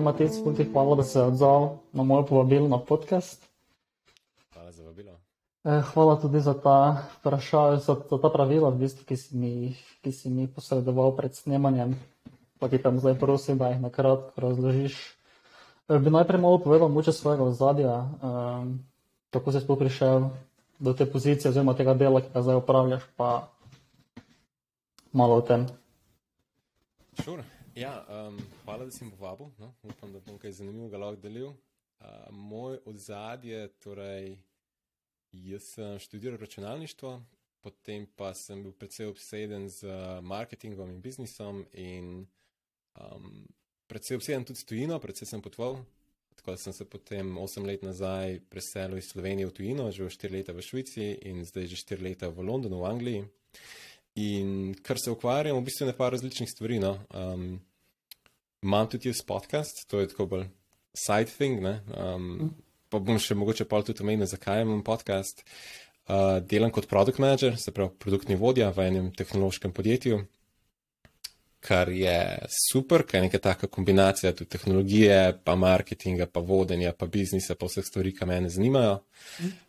Matej, ti hvala, da se odzval na moje povabilo na podcast. Hvala za vabilo. Eh, Hvala tudi za ta vprašanja, za, za ta pravila, v bistvu, ki, si mi, ki si mi posredoval pred snemanjem. Pa ti tam zdaj prosim, da jih na kratko razložiš. Eh, Bi najprej malo povedal moče svojega ozadja, um, kako si sploh prišel do te pozicije oziroma tega dela, ki ga zdaj upravljaš, pa malo o tem. Sure. Ja, um, hvala, da si mi povabil. No? Upam, da bom kaj zanimivega lahko delil. Uh, moj ozadje, torej, jaz sem študiral računalništvo, potem pa sem bil predvsej obseden z marketingom in biznisom in um, predvsej obseden tudi s tujino, predvsej sem potoval. Tako da sem se potem 8 let nazaj preselil iz Slovenije v tujino, živel 4 leta v Švici in zdaj že 4 leta v Londonu, v Angliji. In kar se ukvarjam, v bistvu je nekaj različnih stvari. No. Um, imam tudi jaz podcast, to je tako bolj side thing. ne. Um, pa bom še mogoče pa tudi omenil, zakaj imam podcast. Uh, delam kot product manager, se pravi produktni vodja v enem tehnološkem podjetju, kar je super, ker je neka taka kombinacija tudi tehnologije, pa marketinga, pa vodenja, pa biznisa, pa vseh stvari, ki me zanimajo.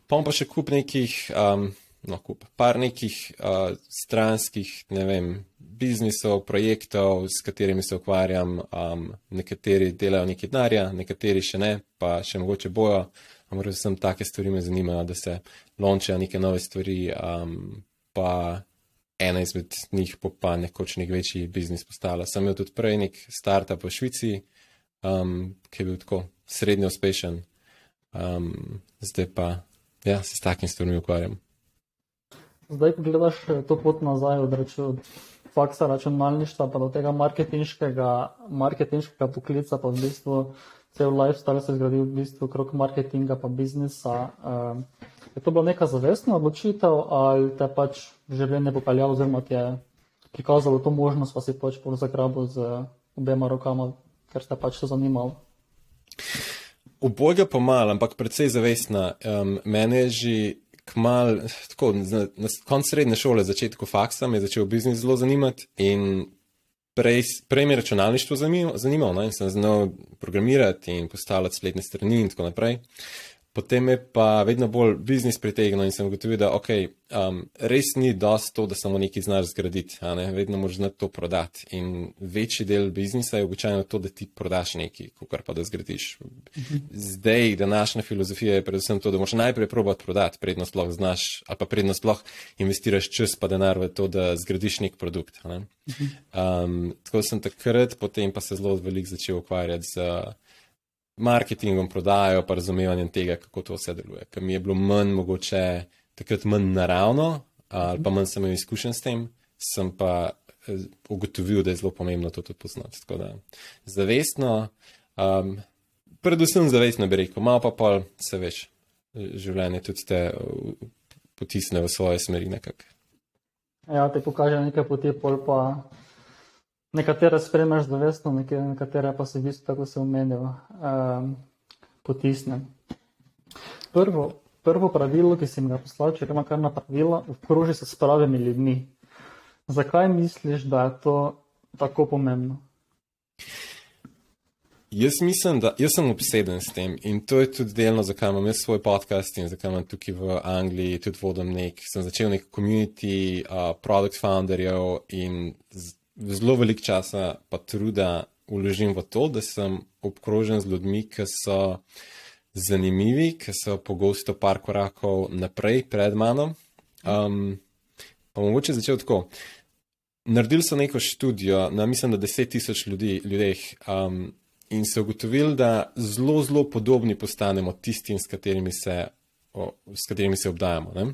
Pa imam pa še kup nekih, um, no, kup, par nekih uh, stranskih, ne vem, biznisov, projektov, s katerimi se ukvarjam. Um, nekateri delajo nekaj denarja, nekateri še ne, pa še mogoče bojo. Ampak predvsem take stvari me zanimajo, da se lončajo neke nove stvari, um, pa ena izmed njih bo pa nekoč nek večji biznis postala. Sem imel tudi prej nek startup v Švici, um, ki je bil tako srednjo uspešen, um, zdaj pa ja, se s takim stvarmi ukvarjam. Zdaj, ko gledaš eh, to pot nazaj od, raču, od faksa računalništva pa do tega marketinškega, marketinškega poklica, pa v bistvu cel lifestyle se zgradil v bistvu okrog marketinga pa biznisa. Um, je to bila neka zavestna odločitev ali te pač življenje popeljalo oziroma ti je prikazalo to možnost, pa si pač pol zagrabil z obema rokama, ker ste pač to zanimalo? Obojga pa mal, ampak predvsej zavestna. Um, mene je že kmal, tako na, na koncu srednje šole, začetku faksa, me je začel biznis zelo zanimati in prej, prej me je računalništvo zanimalo, zanimalo no, in sem znal programirati in postavljati spletne strani in tako naprej. Potem je pa vedno bolj biznis pritegnil in sem ugotovil, da okay, um, res ni dosto to, da samo nekaj znaš zgraditi, ne? vedno moraš znati to prodati. In večji del biznisa je običajno to, da ti prodaš nekaj, kar pa da zgradiš. Zdaj, današnja filozofija je predvsem to, da moraš najprej probati prodati, prednost sploh znaš, ali pa prednost sploh investiraš čas pa denar v to, da zgradiš nek produkt. Ne? Um, tako sem takrat, potem pa se zelo veliko začel ukvarjati z. Uh, marketingom, prodajo, pa razumevanjem tega, kako to vse deluje. Ker mi je bilo manj mogoče takrat manj naravno, ali pa manj sem imel izkušen s tem, sem pa eh, ugotovil, da je zelo pomembno to tudi poznati. Tako da zavestno, um, predvsem zavestno bi rekel, malo pa pol se veš, življenje tudi te potisne v svoje smeri nekako. Ja, te pokaže nekaj poti, pol pa nekatere spremljaš zavestno, nekatere pa se v bistvu, tako se omenil, um, potisne. Prvo, prvo pravilo, ki si mi ga poslal, če ima kar na pravilo, obkroži se s pravimi ljudmi. Zakaj misliš, da je to tako pomembno? Jaz mislim, da jaz sem obseden s tem in to je tudi delno, zakaj imam jaz svoj podcast in zakaj imam tukaj v Angliji tudi vodim nek, sem začel nek community uh, product founderjev in z, zelo velik časa pa truda uložim v to, da sem obkrožen z ljudmi, ki so zanimivi, ki so pogosto par korakov naprej pred mano. Um, pa mogoče začel tako. Naredili so neko študijo na, mislim, da deset tisoč ljudi, ljudeh um, in so ugotovili, da zelo, zelo podobni postanemo tistim, s katerimi se, o, s katerimi se obdajamo. Ne?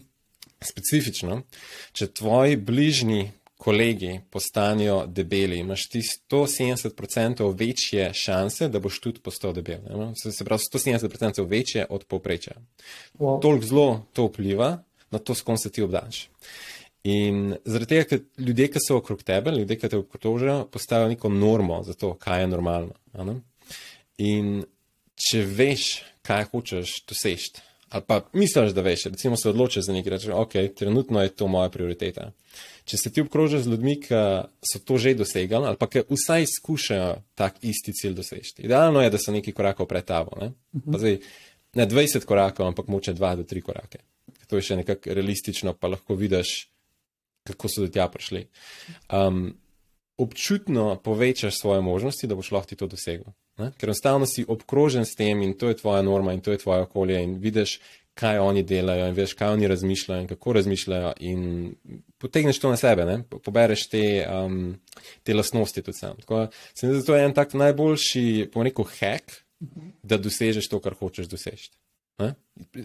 Specifično, če tvoji bližnji kolegi postanejo debeli, imaš ti 170% večje šanse, da boš tudi postal debel. Ne? Se pravi, 170% večje od povprečja. Wow. Toliko zelo to vpliva na to, s kom se ti obdaš. In zaradi tega, ker ljudje, ki so okrog tebe, ljudje, ki te obkrožajo, postavijo neko normo za to, kaj je normalno. In če veš, kaj hočeš doseči, ali pa misliš, da veš, recimo se odločiš za nekaj, rečeš, ok, trenutno je to moja prioriteta. Če se ti obkrožiš z ljudmi, ki so to že dosegali, ali pa ki vsaj skušajo tak isti cilj doseči. Idealno je, da so neki korakov pred tabo. Ne? Pa zdaj, ne 20 korakov, ampak moče 2 do 3 korake. To je še nekako realistično, pa lahko vidiš, kako so do tja prišli. Um, občutno povečaš svoje možnosti, da boš lahko ti to dosegel. Ne? Ker enostavno si obkrožen s tem in to je tvoja norma in to je tvoje okolje in vidiš, kaj oni delajo in veš, kaj oni razmišljajo in kako razmišljajo in potegneš to na sebe, ne? pobereš te, um, te lastnosti tudi sam. Tako se mi zdi, da to je en tak najboljši, po rekel, hack, da dosežeš to, kar hočeš doseči.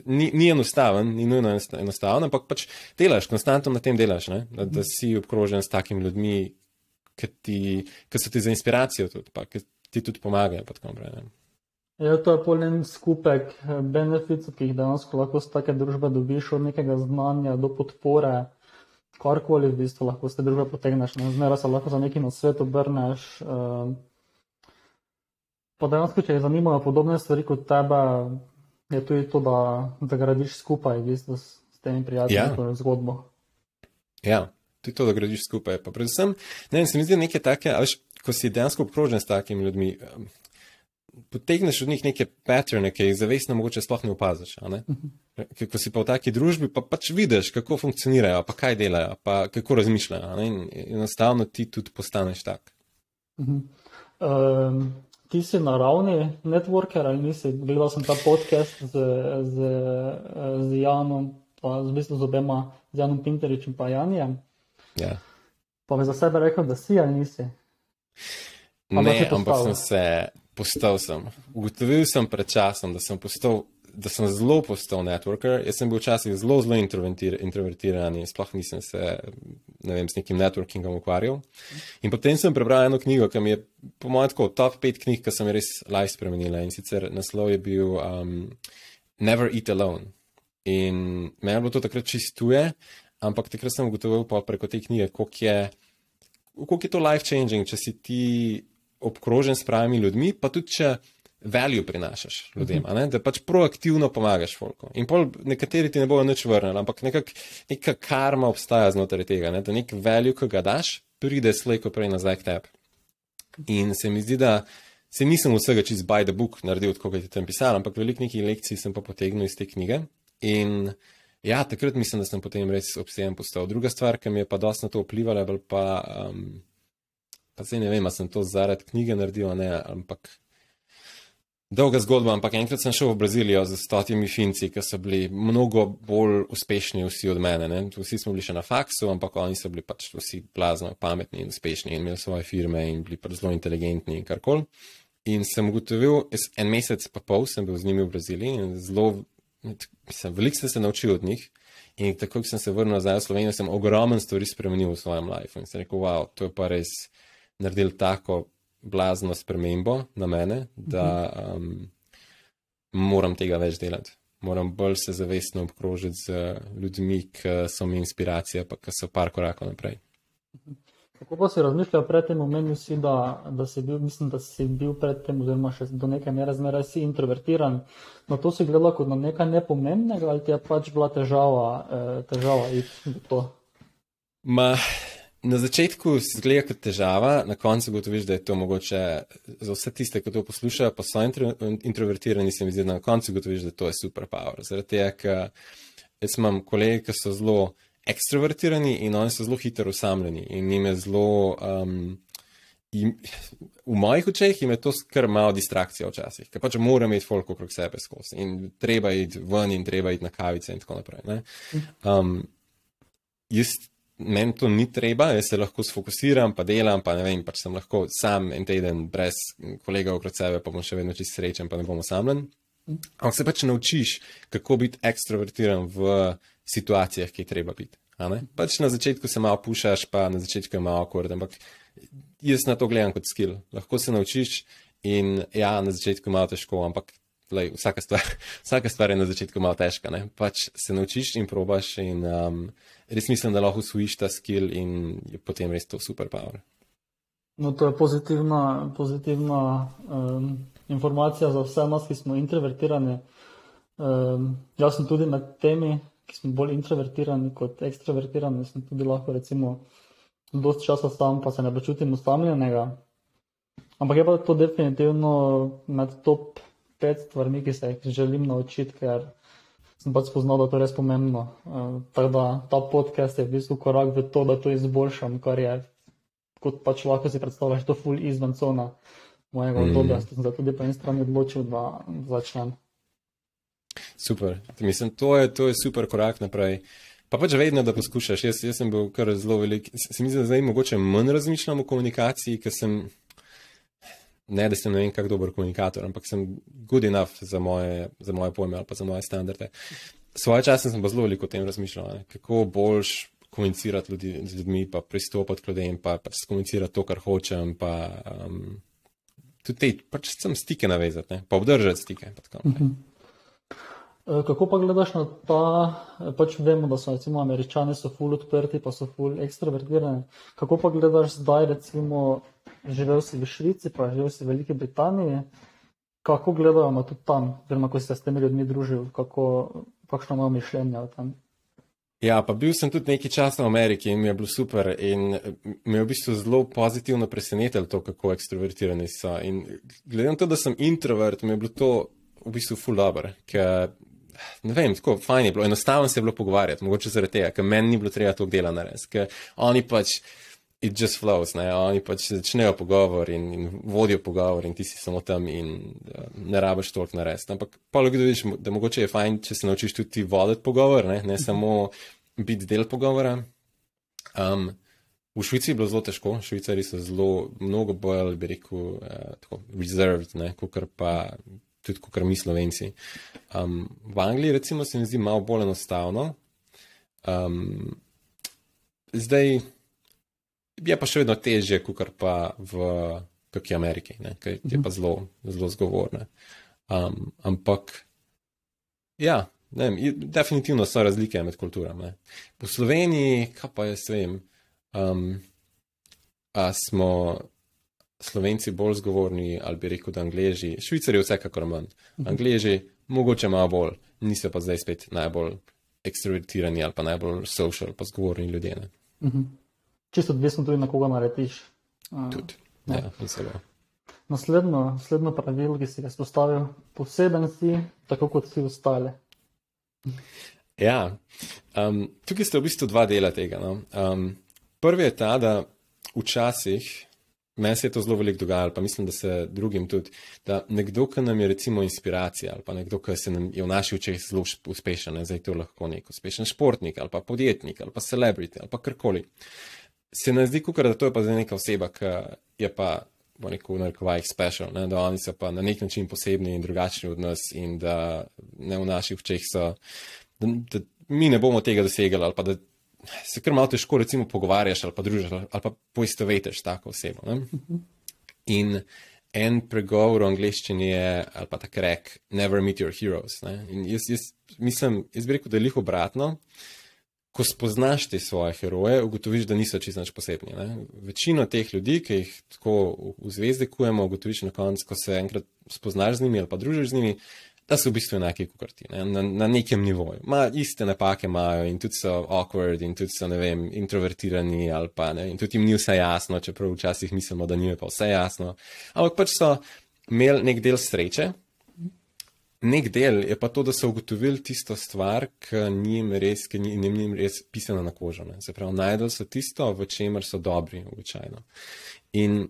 Ni, ni enostaven, ni nujno enostaven, ampak pač delaš, konstantno na tem delaš, da, da si obkrožen s takimi ljudmi, ki so ti za inspiracijo tudi, pa ki ti tudi pomagajo. Ja, to je polen skupek eh, benefitov, ki jih dejansko lahko z take družbe dobiš, od nekega znanja do podpore, karkoli v bistvu lahko z te družbe potegneš. Zmeraj se lahko za neki na svet obrneš. Uh, pa dejansko, če jih zanimajo podobne stvari kot tebe, je tudi to, da, da gradiš skupaj v bistvu s, s temi prijatelji ja. zgodbo. Ja tudi to, da gradiš skupaj. Pa predvsem, ne vem, se mi zdi nekaj take, ali ko si dejansko obkrožen s takimi ljudmi, potegneš od njih neke patrone, ki jih zavestno mogoče sploh ne opaziš. Ne? Mhm. Ko si pa v taki družbi, pa pač vidiš, kako funkcionirajo, pa kaj delajo, pa kako razmišljajo. In enostavno ti tudi postaneš tak. Um, ti si naravni networker ali nisi? Gledal sem ta podcast z, z, z Janom, pa z, z obema, z Janom Pinteričem in pa Janjem. Ja. Pa bi za sebe rekel, da si ali nisi. Ne, ampak sem se postal. Sem. Ugotovil sem pred časom, da sem, postal, da sem zelo postal networker. Jaz sem bil včasih zelo, zelo introvertiran in sploh nisem se ne vem, s nekim networkingom ukvarjal. In potem sem prebral eno knjigo, ki mi je, po mojem, tako top pet knjig, ki sem res life spremenila. In sicer naslov je bil um, Never Eat Alone. In meni je bilo to takrat čistuje, ampak takrat sem ugotovil preko te knjige, koliko je, koliko je to life changing, če si ti obkrožen s pravimi ljudmi, pa tudi če value prinašaš ljudem, uh -huh. da pač proaktivno pomagaš folku. In pol nekateri ti ne bojo nič vrnili, ampak nekak, neka karma obstaja znotraj tega, ne? da nek value, ki ga daš, pride slejko prej nazaj k tebi. In se mi zdi, da se nisem vsega čist by the book naredil, kot je tam pisal, ampak veliko nekih lekcij sem pa potegnil iz te knjige. In Ja, takrat mislim, da sem potem res obsejen postal. Druga stvar, ki mi je pa dosti na to vplivala, je pa, um, pa se ne vem, ali sem to zaradi knjige naredil, ne, ampak dolga zgodba. Ampak enkrat sem šel v Brazilijo z stotimi finci, ki so bili mnogo bolj uspešni vsi od mene. Ne. Vsi smo bili še na faksu, ampak oni so bili pač vsi blazno pametni in uspešni in imeli svoje firme in bili pač zelo inteligentni in karkoli. In sem ugotovil, en mesec pa pol sem bil z njimi v Braziliji in zelo Mislim, veliko sem se naučil od njih. In tako, ko sem se vrnil nazaj v Slovenijo, sem ogromno stvari spremenil v svojem življenju. In sem rekel, wow, to je pa res naredil tako blazno spremembo na mene, da um, moram tega več delati. Moram bolj se zavestno obkrožiti z ljudmi, ki so mi inspiracija, pa ki so par korakov naprej. Kako pa si razmišljal predtem, omenil si, da, da si bil, mislim, da si bil predtem, oziroma še do neke mere zmeraj si introvertiran. Na to si gledal kot na nekaj nepomembnega ali ti je pač bila težava, eh, težava iti v to? Ma, na začetku si zgleda kot težava, na koncu gotoviš, da je to mogoče za vse tiste, ki to poslušajo, pa so intro, introvertirani, se mi zdi, da na koncu gotoviš, da to je super power. Zaradi tega, ker jaz imam kolege, ki so zelo ekstrovertirani in oni so zelo hitro usamljeni in jim je zelo. Um, in, v mojih očeh je to kar malo distrakcija včasih, ker pač moram imeti folk okrog sebe skozi in treba iti ven in treba iti na kavice in tako naprej. Um, jaz, meni to ni treba, jaz se lahko sfokusiram, pa delam, pa ne vem, pač sem lahko sam en teden brez kolega okrog sebe, pa bom še vedno čist srečen, pa ne bom osamljen. Ampak se pač naučiš, kako biti ekstrovertiran v situacijah, ki je treba biti. Pač na začetku se malo pušaš, pa na začetku je malo akord, ampak jaz na to gledam kot skill. Lahko se naučiš in ja, na začetku je malo težko, ampak lej, vsaka, stvar, vsaka stvar je na začetku malo težka. Ne? Pač se naučiš in probaš in um, res mislim, da lahko usvojiš ta skill in je potem res to super power. No, to je pozitivna, pozitivna um, informacija za vse nas, ki smo introvertirani. Um, jaz sem tudi med temi, ki smo bolj introvertirani kot ekstravertirani, sem tudi lahko recimo dosti časa sam, pa se ne počutim usamljenega. Ampak je pa to definitivno med top pet stvarmi, ki se jih želim naučiti, ker sem pač spoznal, da to je res pomembno. Uh, tako da ta podcast je v bistvu korak v to, da to izboljšam, kar je, kot pač lahko si predstavljaš, to full izven cona mojega mm. obdobja. Sem se tudi po eni strani odločil, da začnem. Super. Mislim, to je, to je super korak naprej. Pa pač vedno, da poskušaš. Jaz, jaz sem bil kar zelo velik. Se mi zdi, da zdaj mogoče manj razmišljam o komunikaciji, ker sem. Ne, da sem ne vem, kako dober komunikator, ampak sem good enough za moje, za moje pojme ali pa za moje standarde. Svoje čase sem pa zelo veliko o tem razmišljal, ne? kako boljš komunicirati ljudi, z ljudmi, pa pristopati k ljudem, pa, pa komunicirati to, kar hočem, pa um, tudi te, pač sem stike navezati, ne? pa obdržati stike. Pa Eh, kako pa gledaš na ta, eh, pač vemo, da so recimo američani so full odprti, pa so full ekstrovertirani. Kako pa gledaš zdaj, recimo, živel si v Švici, pa živel si v Veliki Britaniji, kako gledajo na to tam, oziroma ko si se s temi ljudmi družil, kako, kakšno imajo mišljenje o tem? Ja, pa bil sem tudi nekaj časa v Ameriki in mi je bilo super in me je v bistvu zelo pozitivno presenetilo to, kako ekstrovertirani so. In glede na to, da sem introvert, mi je bilo to v bistvu full dobro, ker ne vem, tako fajn je bilo, enostavno se je bilo pogovarjati, mogoče zaradi tega, ker meni ni bilo treba toliko dela narediti, ker oni pač. It just flows, ne? oni pač začnejo pogovor in, in vodijo pogovor, in ti si samo tam in uh, ne rabiš toliko narediti. Ampak pa lahko vidiš, da mogoče je fajn, če se naučiš tudi voditi pogovor, ne, ne samo biti del pogovora. Um, v Švici je bilo zelo težko, švicari so zelo, mnogo bolj, bi rekel, uh, tako, reserved, kot pa tudi kot mi slovenci. Um, v Angliji, recimo, se mi zdi malo bolj enostavno. Um, zdaj je pa še vedno težje, kot pa v kakšni Ameriki, ki je pa zelo, zelo zgovorna. Um, ampak, ja, ne, definitivno so razlike med kulturami. V Sloveniji, kaj pa jaz vem, um, smo. Slovenci bolj zgovorni, ali bi rekel, da Angleži, Švicari vsekakor manj. Angleži, mogoče malo bolj, niso pa zdaj spet najbolj ekstrovertirani ali pa najbolj social, pa zgovorni ljudje. Mhm. Čisto odvisno tudi na koga narediš. Tudi, ja, mislim. Naslednjo, naslednjo pravilo, ki si ga spostavil, poseben si, tako kot vsi ostali. Ja, um, tukaj ste v bistvu dva dela tega. No? Um, prvi je ta, da včasih Meni se je to zelo veliko dogajalo, pa mislim, da se drugim tudi, da nekdo, ki nam je recimo inspiracija ali pa nekdo, ki se nam je v naših očeh zelo uspešen, ne? zdaj to lahko nek uspešen športnik ali pa podjetnik ali pa celebrity ali pa karkoli. Se nam zdi, kukar, da to je pa zdaj neka oseba, ki je pa, bo neko v narekovajih special, ne? da oni so pa na nek način posebni in drugačni od nas in da ne v naših očeh so, da, da mi ne bomo tega dosegali ali pa da se kar malo težko, recimo, pogovarjaš ali pa družiš ali pa poistovetiš tako osebo. Ne? In en pregovor v angleščini je, ali pa tako rek, never meet your heroes. Ne? In jaz, jaz mislim, jaz bi rekel, da je lih obratno. Ko spoznaš te svoje heroje, ugotoviš, da niso čisto nič posebni. Ne? Večino teh ljudi, ki jih tako v zvezde kujemo, ugotoviš na koncu, ko se enkrat spoznaš z njimi ali pa družiš z njimi, da so v bistvu enaki kot ti, ne? na, na nekem nivoju. Ma iste napake imajo in tudi so awkward in tudi so, ne vem, introvertirani ali pa ne, in tudi jim ni vse jasno, čeprav včasih mislimo, da njim je pa vse jasno. Ampak pač so imeli nek del sreče. Nek del je pa to, da so ugotovili tisto stvar, ki njim res, ki njim, njim res pisana na kožo. Ne? Se pravi, najdel so tisto, v čemer so dobri, običajno. In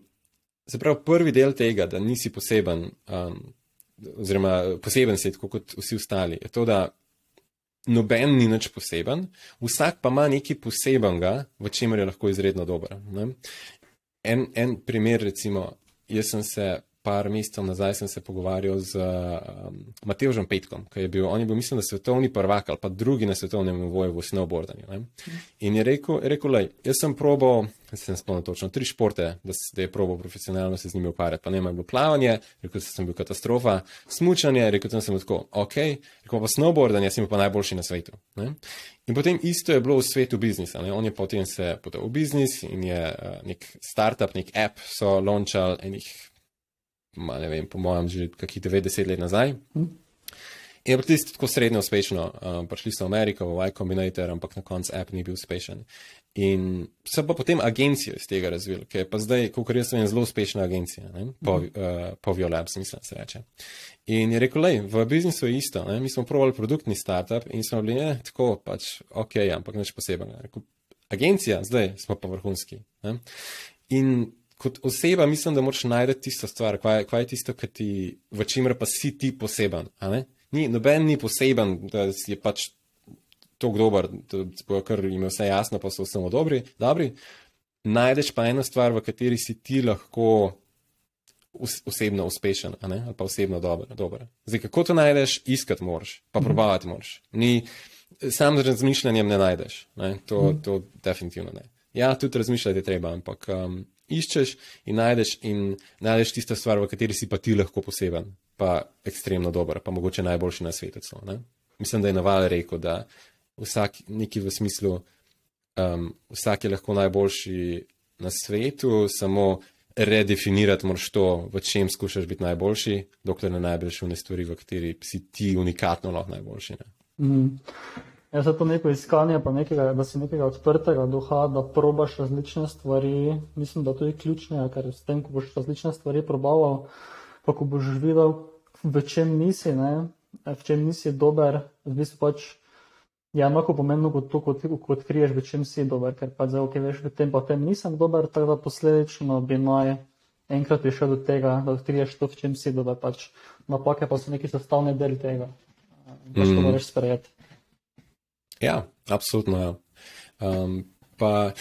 se pravi, prvi del tega, da nisi poseben, um, oziroma poseben svet, kot vsi ostali. Je to, da noben ni nič poseben, vsak pa ima nekaj posebenega, v čemer je lahko izredno dober. En, en primer, recimo, jaz sem se par mesecev nazaj sem se pogovarjal z um, Mateožem Petkom, ki je bil, on je bil, mislim, da svetovni prvak ali pa drugi na svetovnem nivoju v snowboardanju. Ne? In je rekel, je rekel, lej, jaz sem probal, sem spomnil točno, tri športe, da, da je probal profesionalno se z njimi ukvarjati. Pa ne, je bilo plavanje, rekel sem bil katastrofa, smučanje, rekel sem mu tako, ok, rekel pa snowboardanje, sem pa najboljši na svetu. Ne? In potem isto je bilo v svetu biznisa. Ne? On je potem se podal v biznis in je uh, nek startup, nek app so launchal enih ma, ne vem, po mojem, že kakih 90 let nazaj. Je pa tisti tako srednjo uspešno. Um, prišli so v Ameriko, v Y Combinator, ampak na koncu app ni bil uspešen. In so pa potem agencijo iz tega razvili, ki je pa zdaj, kot jaz vem, zelo uspešna agencija, ne? po, mm -hmm. uh, po Violabs, mislim, se reče. In je rekel, lej, v biznisu je isto, ne? mi smo provali produktni startup in smo bili, ne, tako pač, ok, ampak nič posebnega. Agencija, zdaj smo pa vrhunski. Ne? In kot oseba mislim, da moraš najti tisto stvar, kaj, kaj je tisto, ti, v čimer pa si ti poseben. Ni, noben ni poseben, da je pač tako dober, da kar jim je vse jasno, pa so samo dobri. dobri. Najdeš pa eno stvar, v kateri si ti lahko osebno uspešen, ali pa osebno dober. dober. Zdaj, kako to najdeš, iskati moraš, pa mhm. probavati moraš. Ni, sam z razmišljanjem ne najdeš, ne? To, mhm. to definitivno ne. Ja, tudi razmišljati je treba, ampak um, iščeš in najdeš, in najdeš tisto stvar, v kateri si pa ti lahko poseben, pa ekstremno dober, pa mogoče najboljši na svetu. Mislim, da je Naval rekel, da vsak neki v smislu, um, vsak je lahko najboljši na svetu, samo redefinirati moraš to, v čem skušaš biti najboljši, dokler ne najdeš v ne stvari, v kateri si ti unikatno lahko najboljši. Mm. Ja, se to neko iskanje, pa nekega, da si nekega odprtega duha, da probaš različne stvari, mislim, da to je ključno, ker s tem, ko boš različne stvari probaval, pa ko boš videl, v čem nisi, ne, v čem nisi dober, v bistvu pač je enako pomembno kot to, kot, ko odkriješ, v čem si dober, ker pa zdaj, ok, veš, v tem pa tem nisem dober, tako da posledično bi naj enkrat prišel do tega, da odkriješ to, v čem si dober, pač napake pa so neki sestavni del tega, pač mm. to moraš sprejeti. Ja, absolutno. Ja. Um, pa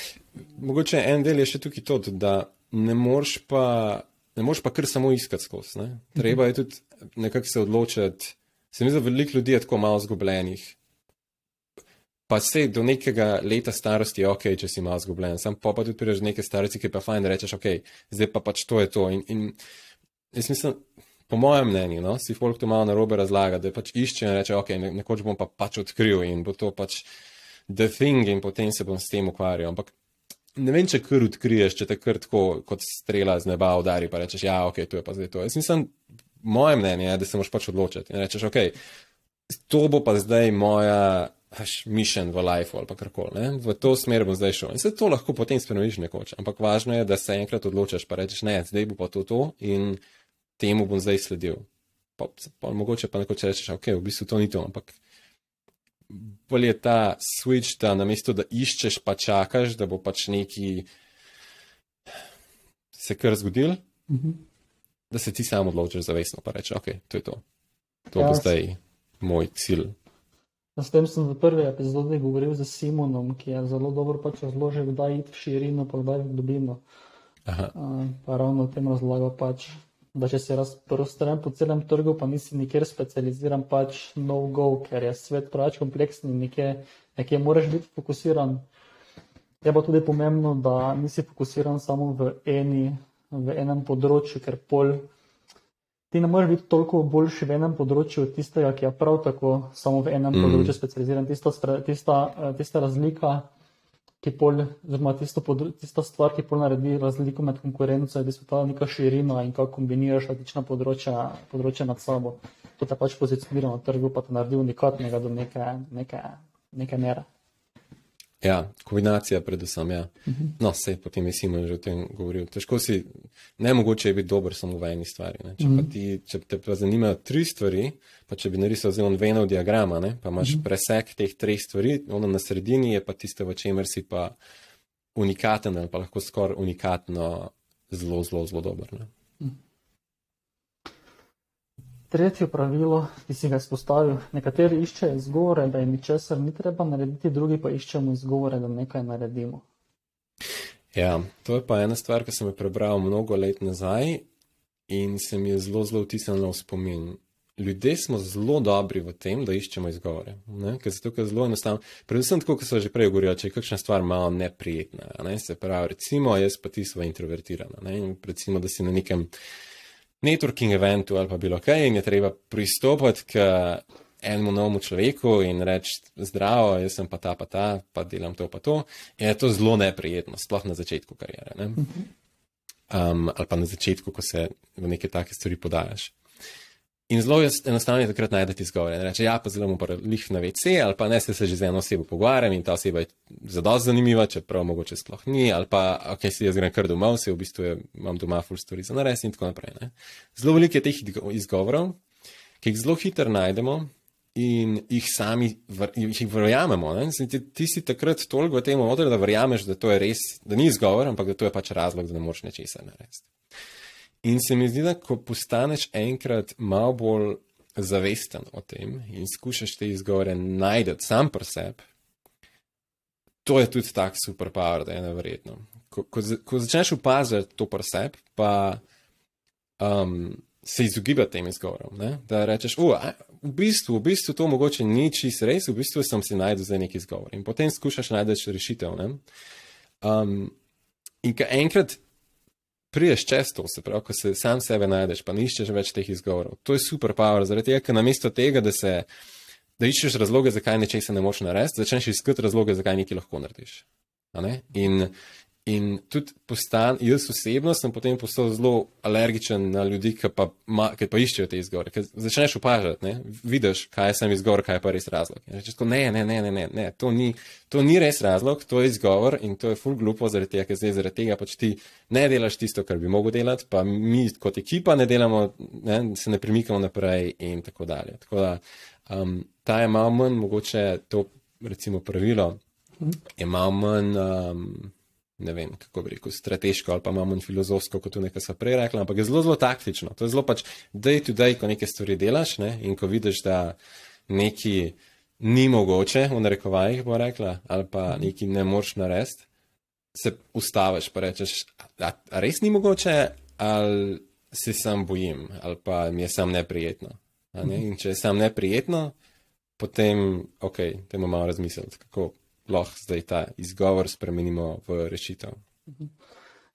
mogoče en del je še tukaj to, da ne moreš pa, ne moreš pa kar samo iskati skozi. Ne? Treba je tudi nekako se odločiti. Se mi zdi, da veliko ljudi je tako malo zgubljenih. Pa se do nekega leta starosti je ok, če si malo zgubljen, sam pa, pa tudi prideš do neke starosti, ki pa fajn, rečeš, ok, zdaj pa pač to je to. In, in jaz mislim, po mojem mnenju, no, si folk to malo narobe razlaga, da pač išče in reče, ok, ne, nekoč bom pa pač odkril in bo to pač the thing in potem se bom s tem ukvarjal. Ampak ne vem, če kar odkriješ, če te kar tako kot strela z neba udari, pa rečeš, ja, ok, to je pa zdaj to. Jaz mislim, moje mnenje je, da se moraš pač odločiti in rečeš, ok, to bo pa zdaj moja mišljen v life ali karkoli. V to smer bom zdaj šel. In se to lahko potem spremeniš nekoč. Ampak važno je, da se enkrat odločiš, pa rečeš, ne, zdaj bo pa to to in temu bom zdaj sledil. Pa, pa mogoče pa nekoč rečeš, ok, v bistvu to ni to, ampak bolje je ta switch, da namesto da iščeš, pa čakaš, da bo pač neki se kar zgodil, mm -hmm. da se ti sam odločiš zavestno, pa rečeš, ok, to je to. To ja, bo zdaj moj cilj. S tem sem v prvi epizodi govoril z Simonom, ki je zelo dobro pač razložil, kdaj iti v širino, pa kdaj v globino. Pa ravno v tem razlagal pač, da če si razprostren po celem trgu, pa nisi nikjer specializiran, pač no go, ker je svet preveč kompleksen in nekje, nekje moraš biti fokusiran. Je pa tudi pomembno, da nisi fokusiran samo v, eni, v enem področju, ker pol ti ne moreš biti toliko boljši v enem področju od tistega, ki je prav tako samo v enem mm. področju specializiran. Tista, tista, eh, tista razlika, ki pol, oziroma tista, tista stvar, ki pol naredi razliko med konkurenco, je v bistvu ta neka širina in kako kombiniraš različna področja, področja nad sabo. To te pač pozicionira na trgu, pa te naredi unikatnega do neke, neke, neke mere. Ja, kombinacija, predvsem. Ja. Uh mhm. -huh. No, vse potem je Simon že o tem govoril. Težko si, ne mogoče je biti dober samo v eni stvari. Če, uh -huh. ti, če te pa zanimajo tri stvari, pa če bi narisal zelo venov diagrama, ne, pa imaš uh mhm. -huh. presek teh treh stvari, ono na sredini je pa tisto, v čemer si pa unikaten ali pa lahko skoraj unikatno, zelo, zelo, zelo dober. Ne. Tretje pravilo, ki si ga izpostavil, nekateri iščejo izgovore, da jim ničesar ni treba narediti, drugi pa iščemo izgovore, da nekaj naredimo. Ja, to je pa ena stvar, ki sem jo prebral mnogo let nazaj in se mi je zelo, zelo vtisnila v spomin. Ljudje smo zelo dobri v tem, da iščemo izgovore. Ker se tukaj zelo enostavno, predvsem tako, kot so že prej govorili, če je kakšna stvar malo neprijetna. Ne? Se pravi, recimo, jaz pa ti smo introvertirana. Recimo, da si na nekem networking eventu ali pa bilo kaj in je treba pristopiti k enemu novemu človeku in reči: Zdravo, jaz sem pa ta, pa ta, pa delam to, pa to. In je to zelo neprijetno, sploh na začetku karijere. Ne? Um, ali pa na začetku, ko se v neke take stvari podajaš. In zelo enostavno je takrat najdete izgovore. Reče, ja, pa zelo mu pa lih na WC, ali pa ne se, se že z eno osebo pogovarjam in ta oseba je zelo zanimiva, čeprav mogoče sploh ni, ali pa, ok, si jaz grem kar domov, se v bistvu je, imam doma full story za nares in tako naprej. Ne. Zelo veliko je teh izgovorov, ki jih zelo hitro najdemo in jih sami jih verjamemo. Ti, ti si takrat toliko v tem odru, da verjameš, da to je res, da ni izgovor, ampak da to je pač razlog, da ne moreš nečesa narediti. In se mi zdi, da ko postaneš enkrat malo bolj zavesten o tem in skušaš te izgovore najti sam pri sebi, to je tudi tak superpower, da je nevrjetno. Ko, ko, ko začneš opaziti to pri sebi, pa um, se izogibati tem izgovorom. Ne? Da rečeš, v bistvu, v bistvu to mogoče ni čisto res, v bistvu sem si najdel za neki izgovor. In potem skušaš najti rešitev. Um, in ko enkrat priješ čez to, se pravi, ko se sam sebe najdeš, pa niščeš več teh izgovorov. To je super power, zaradi tega, ker namesto tega, da se. Da iščeš razloge, zakaj nečesa ne moš narediti, začneš iskati razloge, zakaj nekaj lahko narediš. In, In tudi postan, jaz osebno sem potem postal zelo alergičen na ljudi, ki pa, ma, ki pa iščejo te izgovore. Ker začneš opažati, vidiš, kaj je sem izgovor, kaj je pa res razlog. Rečeš, ne, ne, ne, ne, ne, ne to, ni, to ni res razlog, to je izgovor in to je full glupo, zaradi tega, ker zdaj zaradi tega pač ti ne delaš tisto, kar bi mogel delati, pa mi kot ekipa ne delamo, ne, se ne premikamo naprej in tako dalje. Tako da um, ta je malo manj, mogoče to recimo pravilo, je malo manj. Um, ne vem, kako bi rekel, strateško ali pa manj filozofsko, kot tu nekaj so prej rekli, ampak je zelo, zelo taktično. To je zelo pač day to day, ko neke stvari delaš ne? in ko vidiš, da neki ni mogoče, v narekovajih bo rekla, ali pa neki ne moreš narediti, se ustaviš pa rečeš, a, a res ni mogoče, ali se sam bojim, ali pa mi je sam neprijetno. Ne? In če je sam neprijetno, potem, ok, temo malo razmisliti, kako lahko zdaj ta izgovor spremenimo v rešitev.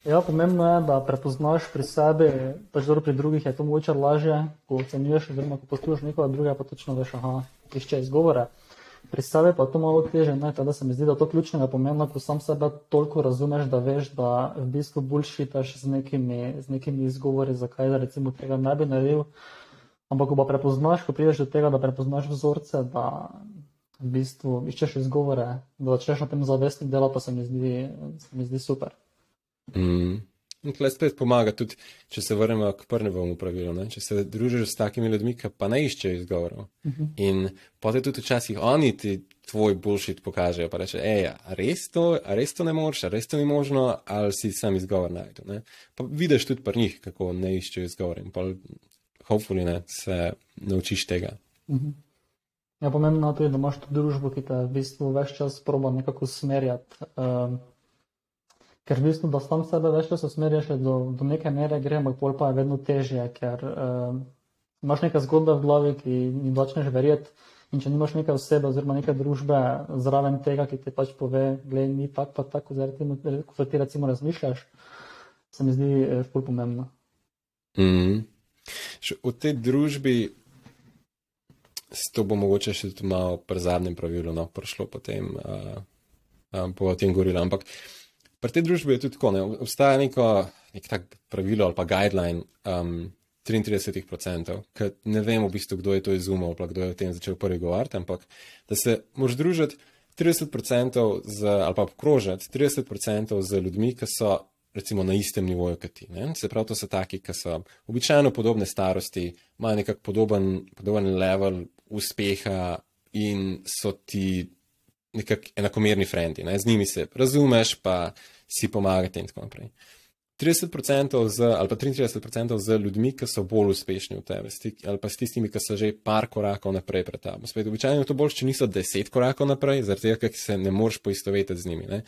Ja, pomembno je, da prepoznaš pri sebi, pač dobro pri drugih je to mogoče lažje, ko ocenjuješ, oziroma ko poslušaš nekoga drugega, pa točno veš, aha, išče izgovore. Pri sebi pa je to malo teže, ne, teda se mi zdi, da to ključnega pomembno, ko sam sebe toliko razumeš, da veš, da v bistvu bullshitaš z nekimi, z nekimi izgovori, zakaj da recimo tega ne bi naredil. Ampak ko pa prepoznaš, ko prideš do tega, da prepoznaš vzorce, da v bistvu iščeš izgovore, da začneš na tem zavesti dela, pa se mi zdi, se mi zdi super. Mm. In tukaj spet pomaga tudi, če se vrnemo k prvemu pravilu, ne? če se družiš s takimi ljudmi, ki pa ne iščejo izgovorov. Uh -huh. In potem tudi včasih oni ti tvoj bullshit pokažejo, pa reče, hej, a res to, a res to ne moreš, a res to ni možno, ali si sam izgovor najdel. Pa vidiš tudi pri njih, kako ne iščejo izgovor in pa, hopefully, ne, se naučiš tega. Uh -huh. Ja, pomembno je tudi, da imaš to družbo, ki te v bistvu več čas proba nekako usmerjati. Um, ker v bistvu, da sam sebe več čas usmerjaš, do, do neke mere gre, ampak pol pa je vedno težje, ker um, imaš neke zgodbe v glavi, ki jim začneš verjeti. In če nimaš neke osebe oziroma neke družbe zraven tega, ki ti pač pove, da ni tako, pa tako, kot ti recimo razmišljaš, se mi zdi eh, ful pomembno. Mm. V tej družbi to bo mogoče še tudi malo pri zadnjem pravilu, no, prišlo potem, uh, um, po tem gorila. Ampak pri tej družbi je tudi tako, ne, obstaja neko nek tak pravilo ali pa guideline um, 33%, ker ne vem v bistvu, kdo je to izumil, pa kdo je o tem začel prvi govoriti, ampak da se moraš družiti 30% z, ali pa obkrožiti 30% z ljudmi, ki so recimo na istem nivoju kot ti. Ne? Se pravi, to so taki, ki so običajno podobne starosti, imajo nekak podoben, podoben level uspeha in so ti nekako enakomerni frendi. Ne? Z njimi se razumeš, pa si pomagate in tako naprej. 30% z, ali pa 33% z ljudmi, ki so bolj uspešni od tebe, ali pa s tistimi, ki so že par korakov naprej pred tabo. Spet, običajno je to bolj, če niso deset korakov naprej, zaradi tega, ker se ne moreš poistovetiti z njimi. Ne?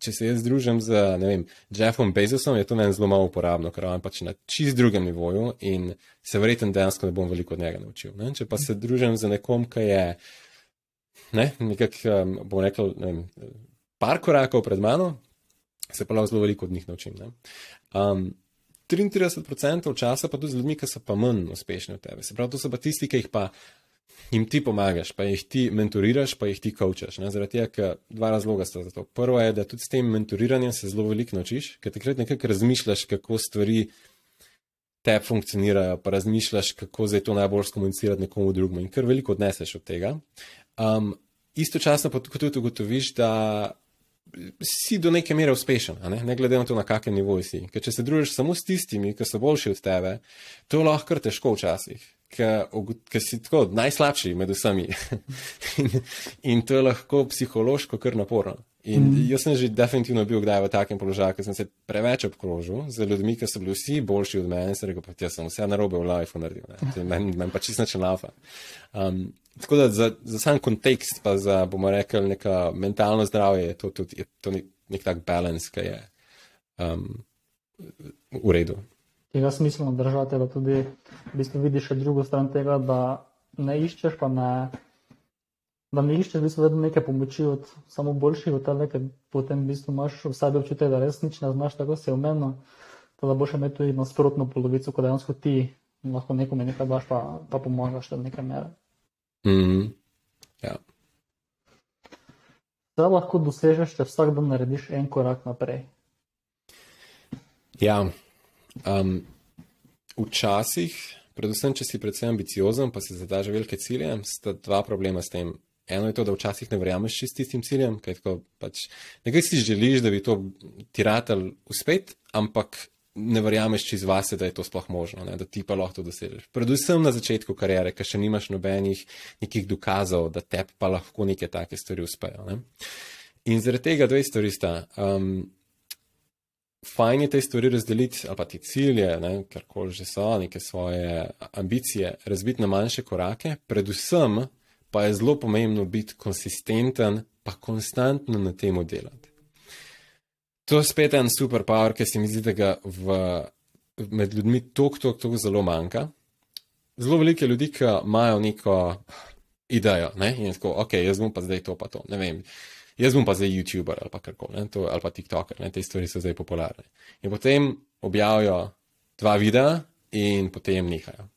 Če se jaz združim z vem, Jeffom Bezosom, je to meni zelo malo uporabno, ker imam pač na čist drugem nivoju in se verjetno dejansko ne bom veliko od njega naučil. Ne? Če pa se družim z nekom, ki je, ne, nekak, bom rekel, ne vem, par korakov pred mano, se pa lahko zelo veliko od njih naučim. Um, 33% časa pa tudi z ljudmi, ki so pa manj uspešni od tebe. Se pravi, to so pa tisti, ki jih pa jim ti pomagaš, pa jih ti mentoriraš, pa jih ti kaučaš. Zaradi tega, ker dva razloga sta za to. Prvo je, da tudi s tem mentoriranjem se zelo veliko naučiš, ker takrat nekako razmišljaš, kako stvari te funkcionirajo, pa razmišljaš, kako zdaj to najbolj skomunicirati nekomu drugemu in kar veliko odneseš od tega. Um, istočasno pa tudi ugotoviš, da si do neke mere uspešen, ne? ne glede na to, na kakem nivoju si. Ker če se družiš samo s tistimi, ki so boljši od tebe, to je lahko težko včasih, ker si tako najslabši med vsemi. in, in to je lahko psihološko kar naporno. In mm. jaz sem že definitivno bil kdaj v takem položaju, ker sem se preveč obkrožil z ljudmi, ki so bili vsi boljši od mene, in sem rekel, pa jaz sem vse narobe v life naredil, meni men pa čisto če lava. Um, tako da za, za sam kontekst, pa za, bomo rekli, neka mentalno zdravje, je to tudi je to nek tak balans, ki je um, v redu. Tega smiselno držati, da tudi v bistvu vidiš še drugo stran tega, da ne iščeš pa ne da ne iščeš v bistvu vedno neke pomoči od samo boljših hotelov, ker potem v bistvu imaš v sebi občutek, da res nič ne znaš, tako se umeno, da boš imel tudi nasprotno polovico, ko dejansko ti lahko nekomu nekaj daš, pa, pa pomagaš do neke mere. Mm -hmm. ja. Zdaj lahko dosežeš, če vsak dan narediš en korak naprej. Ja, um, včasih, predvsem, če si predvsem ambiciozen, pa si zadaš velike cilje, sta dva problema s tem. Eno je to, da včasih ne verjameš s tistim ciljem, kaj tako pač nekaj si želiš, da bi to tiratelj uspet, ampak ne verjameš čez vase, da je to sploh možno, ne, da ti pa lahko to dosežeš. Predvsem na začetku karijere, ker še nimaš nobenih nekih dokazov, da te pa lahko neke take stvari uspejo. Ne. In zaradi tega dve stvari sta. Um, fajn je te stvari razdeliti, ali pa ti cilje, karkoli že so, neke svoje ambicije, razbiti na manjše korake, predvsem pa je zelo pomembno biti konsistenten, pa konstantno na tem delati. To je spet en superpower, ki se mi zdi, da ga v, med ljudmi tok, tok, tok zelo manjka. Zelo veliko ljudi, ki imajo neko idejo ne? in tako, ok, jaz bom pa zdaj to, pa to, ne vem. Jaz bom pa zdaj YouTuber ali pa karkoli, ali pa TikToker, ne? te stvari so zdaj popularne. In potem objavijo dva videa in potem nehajo.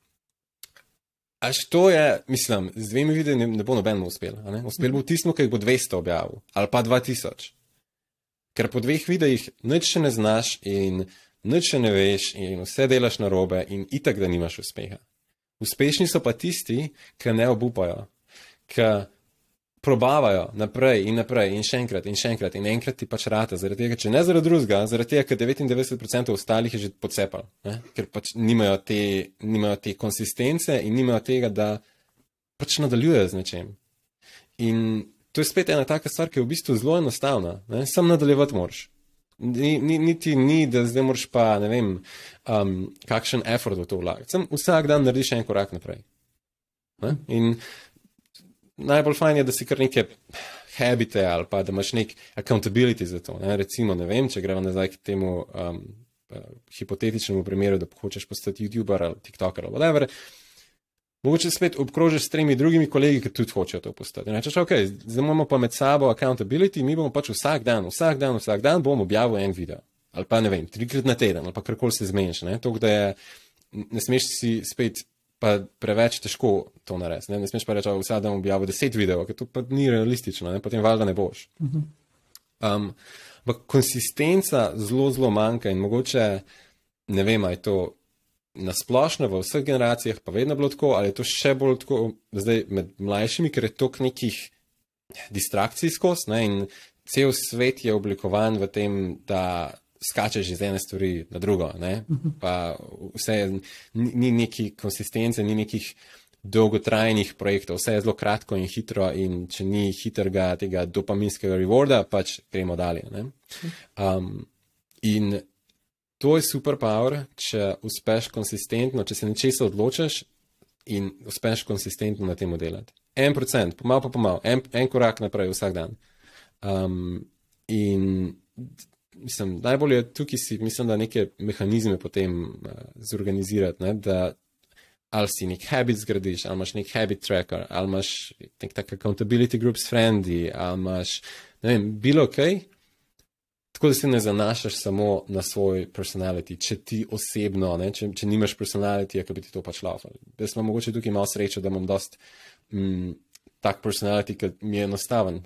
Až to je, mislim, z dvemi videi ne, ne bo nobeno uspel. Uspel bo tisto, ki bo 200 objavil ali pa 2000. Ker po dveh videih nič še ne znaš in nič še ne veš in vse delaš na robe in itak, da nimaš uspeha. Uspešni so pa tisti, ki ne obupajo, ki probavajo naprej in naprej in še enkrat in še enkrat in enkrat ti pač rata, zaradi tega, če ne zaradi drugega, zaradi tega, ker 99% ostalih je že podcepal, ne? ker pač nimajo te, nimajo te konsistence in nimajo tega, da pač nadaljujejo z nečem. In to je spet ena taka stvar, ki je v bistvu zelo enostavna, ne? sam nadaljevati moraš. Ni, ni, niti ni, da zdaj moraš pa, ne vem, um, kakšen effort v to vlagati. Sam vsak dan narediš en korak naprej. Ne? In najbolj fajn je, da si kar neke habite ali pa da imaš nek accountability za to. Ne? Recimo, ne vem, če gremo nazaj k temu um, uh, hipotetičnemu primeru, da hočeš postati YouTuber ali TikToker ali whatever. Mogoče spet obkrožiš s tremi drugimi kolegi, ki tudi hočejo to postati. Rečeš, ok, zdaj imamo pa med sabo accountability, mi bomo pač vsak dan, vsak dan, vsak dan bomo objavili en video. Ali pa ne vem, trikrat na teden, ali pa karkoli se zmeniš. To, da je, ne smeš si spet pa preveč težko to narediti. Ne? ne smeš pa reči, da vsak dan objavim deset videov, ker to pa ni realistično, ne? potem valjda ne boš. Um, ampak konsistenca zelo, zelo manjka in mogoče ne vem, ali je to nasplošno v vseh generacijah, pa vedno bilo tako, ali je to še bolj tako zdaj med mlajšimi, ker je toliko nekih distrakcij skozi in cel svet je oblikovan v tem, da skačeš iz ene stvari na drugo. Ne? Pa vse ni neki konsistence, ni nekih dolgotrajnih projektov, vse je zelo kratko in hitro, in če ni hitrega tega dopaminskega rewarda, pač gremo dalje. Um, in to je superpower, če uspeš konsistentno, če se nečesa odločiš in uspeš konsistentno na tem delati. En procent, pomal pa pomal, en, en korak naprej vsak dan. Um, in mislim, najbolje je tukaj si, mislim, da neke mehanizme potem uh, zorganizirati, ne, da ali si nek habit zgradiš, ali imaš nek habit tracker, ali imaš nek tak accountability groups friendly, ali imaš, ne vem, bilo kaj. Tako da se ne zanašaš samo na svoj personality, če ti osebno, ne, če, če nimaš personality, ki bi ti to pač laufal. Jaz sem mogoče tukaj imel srečo, da imam dost mm, tak personality, ki mi je enostaven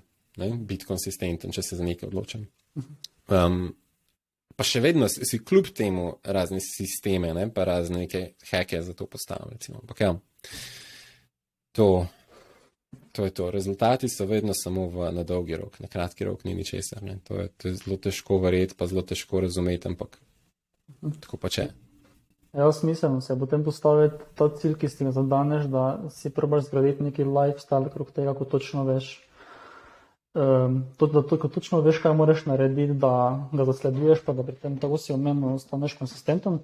biti konsistenten, če se za nekaj odločam. Um, pa še vedno si, kljub temu razne sisteme, ne, pa razne neke heke za to postavljati. Recimo. Ampak ja, to, to je to. Rezultati so vedno samo v, na dolgi rok, na kratki rok ni ničesar. To, to je zelo težko verjeti, pa zelo težko razumeti, ampak tako pa če. Mislim, da se potem postavi ta cilj, ki si ga zadaneš, da si probaš zgraditi neki lifestyle okrog tega, ko točno veš. Um, to, da, točno veš, kaj moraš narediti, da ga zasleduješ, pa da pri tem tako si omenil, ostaneš konsistenten.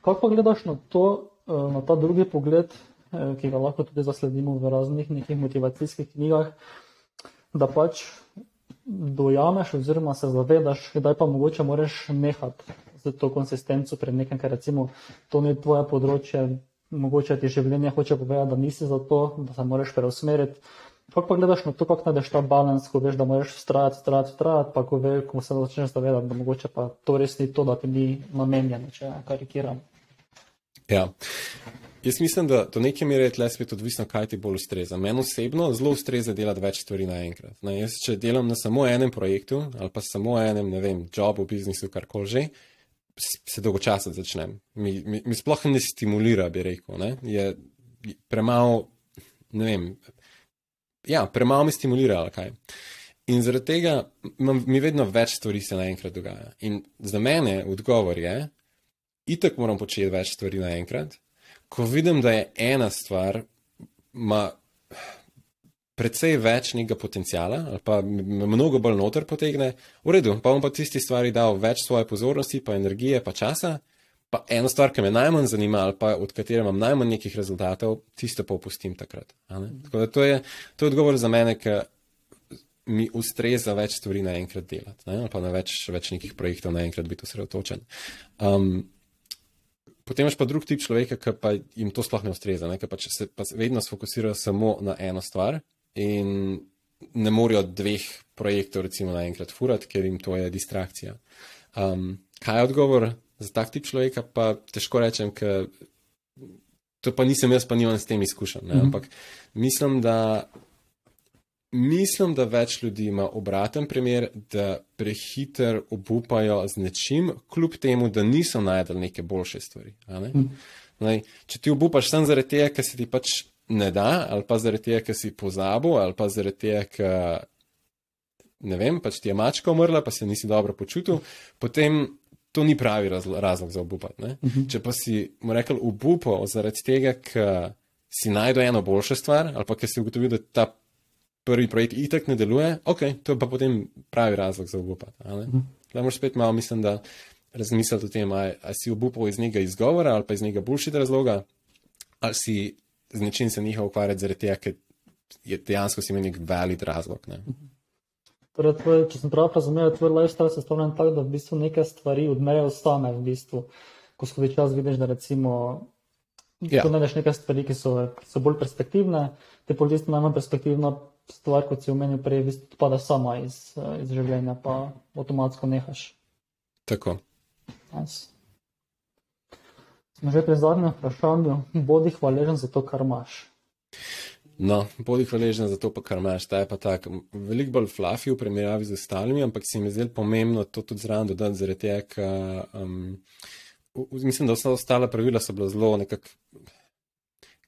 Kako pa gledaš na to, uh, na ta drugi pogled, uh, ki ga lahko tudi zasledimo v raznih nekih motivacijskih knjigah, da pač dojameš oziroma se zavedaš, kdaj pa mogoče moraš nehati z to konsistenco pred nekem, ker recimo to ni tvoje področje, mogoče ti življenje hoče povedati, da nisi za to, da se moraš preusmeriti. Kako pa gledaš na to, kako najdeš ta balans, ko veš, da moraš vztrajati, vztrajati, vztrajati, pa ko, ve, ko se začneš zavedati, da mogoče pa to res ni to, da ti ni namenjeno, če karikiram. Ja. Jaz mislim, da do neke mere je tle spet odvisno, kaj ti bolj ustreza. Meni osebno zelo ustreza delati več stvari naenkrat. Ne, jaz, če delam na samo enem projektu ali pa samo enem, ne vem, jobu, biznisu, karkoli že, se dolgočasno začnem. Mi, mi, mi sploh ne stimulira, bi rekel. Ne? Je premalo, ne vem, ja, premalo me stimulira, ali kaj. In zaradi tega imam, mi vedno več stvari se naenkrat dogaja. In za mene odgovor je, itak moram početi več stvari naenkrat, ko vidim, da je ena stvar, ima precej več nekega potencijala, ali pa mnogo bolj noter potegne, v redu, pa bom pa tisti stvari dal več svoje pozornosti, pa energije, pa časa, pa eno stvar, ki me najmanj zanima, ali pa od katere imam najmanj nekih rezultatov, tisto pa opustim takrat. Tako da to je, to je odgovor za mene, ker mi ustreza več stvari naenkrat delati, ne? ali pa na več, več nekih projektov naenkrat biti osredotočen. Um, Potem imaš pa drug tip človeka, ki pa jim to sploh ne ustreza, ne? ker pa se pa vedno sfokusirajo samo na eno stvar in ne morejo dveh projektov recimo naenkrat furati, ker jim to je distrakcija. Um, kaj je odgovor? Za tak tip človeka pa težko rečem, ker to pa nisem jaz, pa nimam s tem izkušen. Mm -hmm. Ampak mislim, da. Mislim, da več ljudi ima obraten primer, da prehiter obupajo z nečim, kljub temu, da niso najdel neke boljše stvari. Ne? Mm. Naj, če ti obupaš samo zaradi tega, ker se ti pač ne da, ali pa zaradi tega, ker si pozabil, ali pa zaradi tega, ker ne vem, pač ti je mačka umrla, pa se nisi dobro počutil, potem to ni pravi razlo razlog za obupati. Uh mhm. -huh. Če pa si mu rekel obupal zaradi tega, ker si najdel eno boljšo stvar, ali pa ker si ugotovil, da ta prvi projekt itek ne deluje, ok, to je pa potem pravi razlog za obupati. Uh -huh. Da moraš spet malo, mislim, da razmisliti o tem, ali si obupal iz njega izgovora ali pa iz njega boljših razloga, ali si z nečim se njihov ukvarjati zaradi tega, ker je dejansko si imel nek valid razlog. Ne? Uh -huh. Torej, tvoj, če sem prav razumel, tvoj lifestyle se stavlja tako, da v bistvu neke stvari odmerejo stane, v bistvu, ko skozi čas vidiš, da recimo, ja. tu najdeš neke stvari, ki so, ki so bolj perspektivne, te pa v bistvu najmanj perspektivna stvar, kot si omenil prej, v bistvu pada sama iz, iz življenja, pa avtomatsko nehaš. Tako. Yes. Smo že pri zadnjem vprašanju, bodi hvaležen za to, kar imaš. No, bodi hvaležen za to, pa kar imaš. Ta je pa tako, veliko bolj fluffy v primerjavi z ostalimi, ampak se mi zdelo pomembno to tudi zraven dodati, zaradi tega, ker um, mislim, da vsa ostala pravila so bila zelo nekako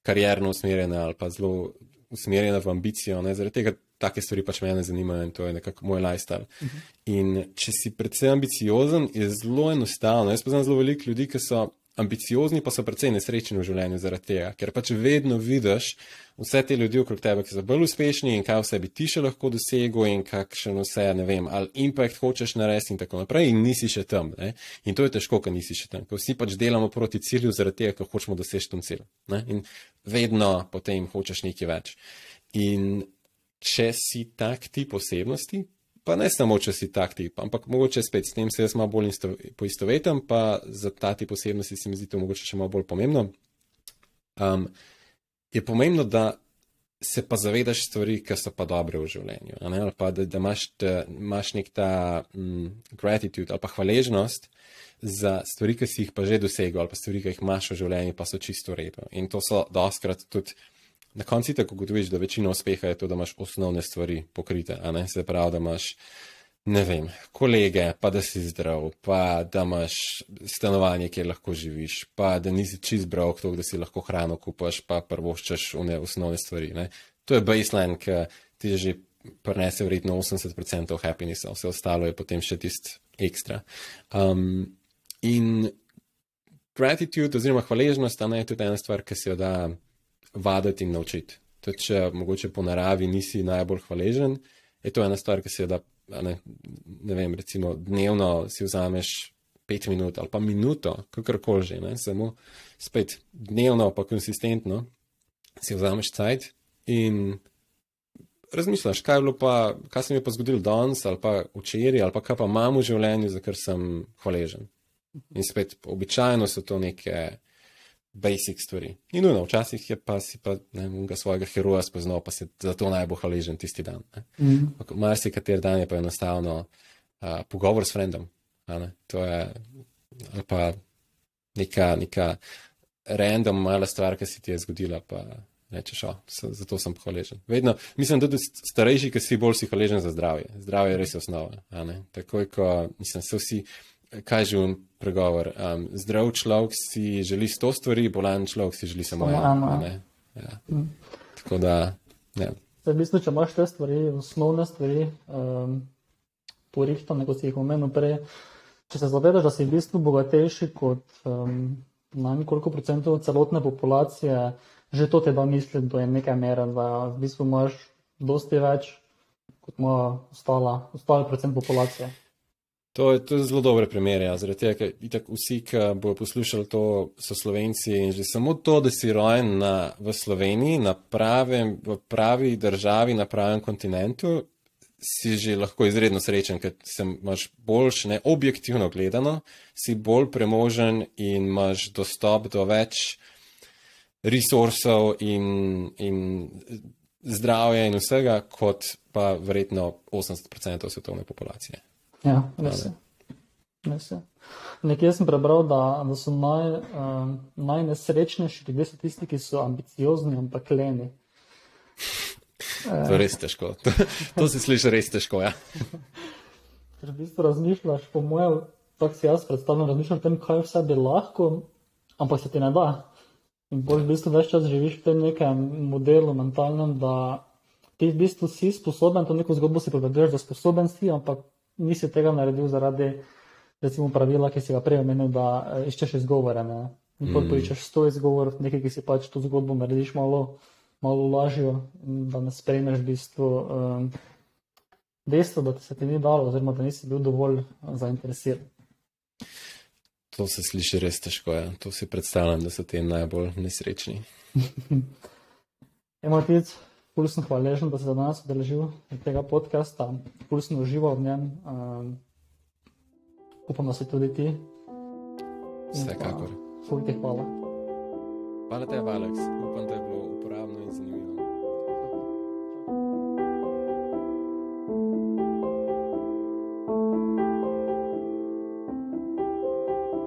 karjerno usmerjena ali pa zelo usmerjena v ambicijo. Ne? Zaradi tega take stvari pač me ne zanimajo in to je nekako moj lifestyle. Uh mhm. -huh. In če si predvsem ambiciozen, je zelo enostavno. Jaz poznam zelo veliko ljudi, ki so ambiciozni, pa so precej nesrečni v življenju zaradi tega, ker pač vedno vidiš vse te ljudi okrog tebe, ki so bolj uspešni in kaj vse bi ti še lahko dosegel in kakšen vse, ne vem, ali impact hočeš narediti in tako naprej in nisi še tam. Ne? In to je težko, ker nisi še tam, ker vsi pač delamo proti cilju zaradi tega, ker hočemo doseči tam cilj. Ne? In vedno potem hočeš nekaj več. In če si tak tip osebnosti, pa ne samo, če si tak tip, ampak mogoče spet s tem se jaz malo bolj poistovetim, pa za ta tip osebnosti se mi zdi to mogoče še malo bolj pomembno. Um, je pomembno, da se pa zavedaš stvari, ki so pa dobre v življenju, ali pa da, da imaš, da imaš nek ta um, gratitude ali pa hvaležnost za stvari, ki si jih pa že dosegel, ali pa stvari, ki jih imaš v življenju, pa so čisto redo. In to so doskrat tudi. Na koncu tako ugotoviš, da večina uspeha je to, da imaš osnovne stvari pokrite, a ne se pravi, da imaš ne vem, kolege, pa da si zdrav, pa da imaš stanovanje, kjer lahko živiš, pa da nisi čist zbral to, da si lahko hrano kupaš, pa prvoščaš v ne osnovne stvari. Ne? To je baseline, ki ti že prenese vredno 80% happinessa, vse ostalo je potem še tist ekstra. Um, in gratitude oziroma hvaležnost, ne, je tudi ena stvar, ki se jo da vaditi in naučiti. Tudi če mogoče po naravi nisi najbolj hvaležen, je to ena stvar, ki se da ne, ne vem, recimo dnevno si vzameš pet minut ali pa minuto, kakorkoli že, ne, samo spet dnevno, pa konsistentno si vzameš cajt in razmišljaš, kaj je bilo pa, kaj se mi je pa zgodilo danes ali pa včeraj ali pa kaj pa imam v življenju, za kar sem hvaležen. In spet običajno so to neke basic stvari. In nujno, včasih je pa si pa ne, svojega heroja spoznal, pa si zato najbolj hvaležen tisti dan. Mm. Mar si kater dan je pa enostavno uh, pogovor s frendom. To je pa neka, neka random mala stvar, ki se ti je zgodila, pa rečeš, o, zato sem hvaležen. Vedno, mislim, da tudi starejši, ki si bolj si hvaležen za zdravje. Zdravje je res osnova. Takoj, ko, mislim, so vsi kaj že un pregovor. Um, zdrav človek si želi sto stvari, bolan človek si želi samo eno. Ja. Mm. Tako da. Ja. V bistvu, če imaš te stvari, osnovne stvari, um, porihtane, kot si jih omenil prej, če se zavedaš, da si v bistvu bogatejši kot um, najmanj procentov celotne populacije, že to te da misliti, da je nekaj mera, da v bistvu imaš dosti več kot ima ostala, ostala procent populacije. To je, to je zelo dobre primere, ja, zaradi tega, ker itak vsi, ki bodo poslušali to, so slovenci in že samo to, da si rojen na, v Sloveniji, na pravem, v pravi državi, na pravem kontinentu, si že lahko izredno srečen, ker se imaš boljš, ne objektivno gledano, si bolj premožen in imaš dostop do več resursov in, in zdravja in vsega, kot pa verjetno 80% svetovne populacije. Ja, res je. Res je. Nekje sem prebral, da, da so naj, uh, najnesrečnejši ljudje tisti, ki so ambiciozni, ampak leni. To je res težko. To, to se sliši res težko. Ja. Če v bistvu razmišljaš, po mojem, tako si jaz predstavljam, razmišljam o tem, kaj vse bi lahko, ampak se ti ne da. In bolj v bistvu več čas živiš v tem nekem modelu mentalnem, da ti v bistvu si sposoben, to neko zgodbo si poveduješ, da sposoben si, ampak nisi tega naredil zaradi recimo, pravila, ki si ga prej omenil, da eh, iščeš izgovore. Ne? In mm. poiščeš sto izgovor, nekaj, ki si pač to zgodbo narediš malo, malo lažjo, da ne sprejmeš v bistvu um, dejstvo, da se ti ni dalo, oziroma da nisi bil dovolj zainteresiran. To se sliši res težko. Ja. To si predstavljam, da so ti najbolj nesrečni. Emotic, Ful sem hvaležen, da si danes udeležil tega podcasta, ful sem užival v njem. Um, upam, da si tudi ti. Vsekakor. Ful ti hvala. Hvala tebi, Aleks. Upam,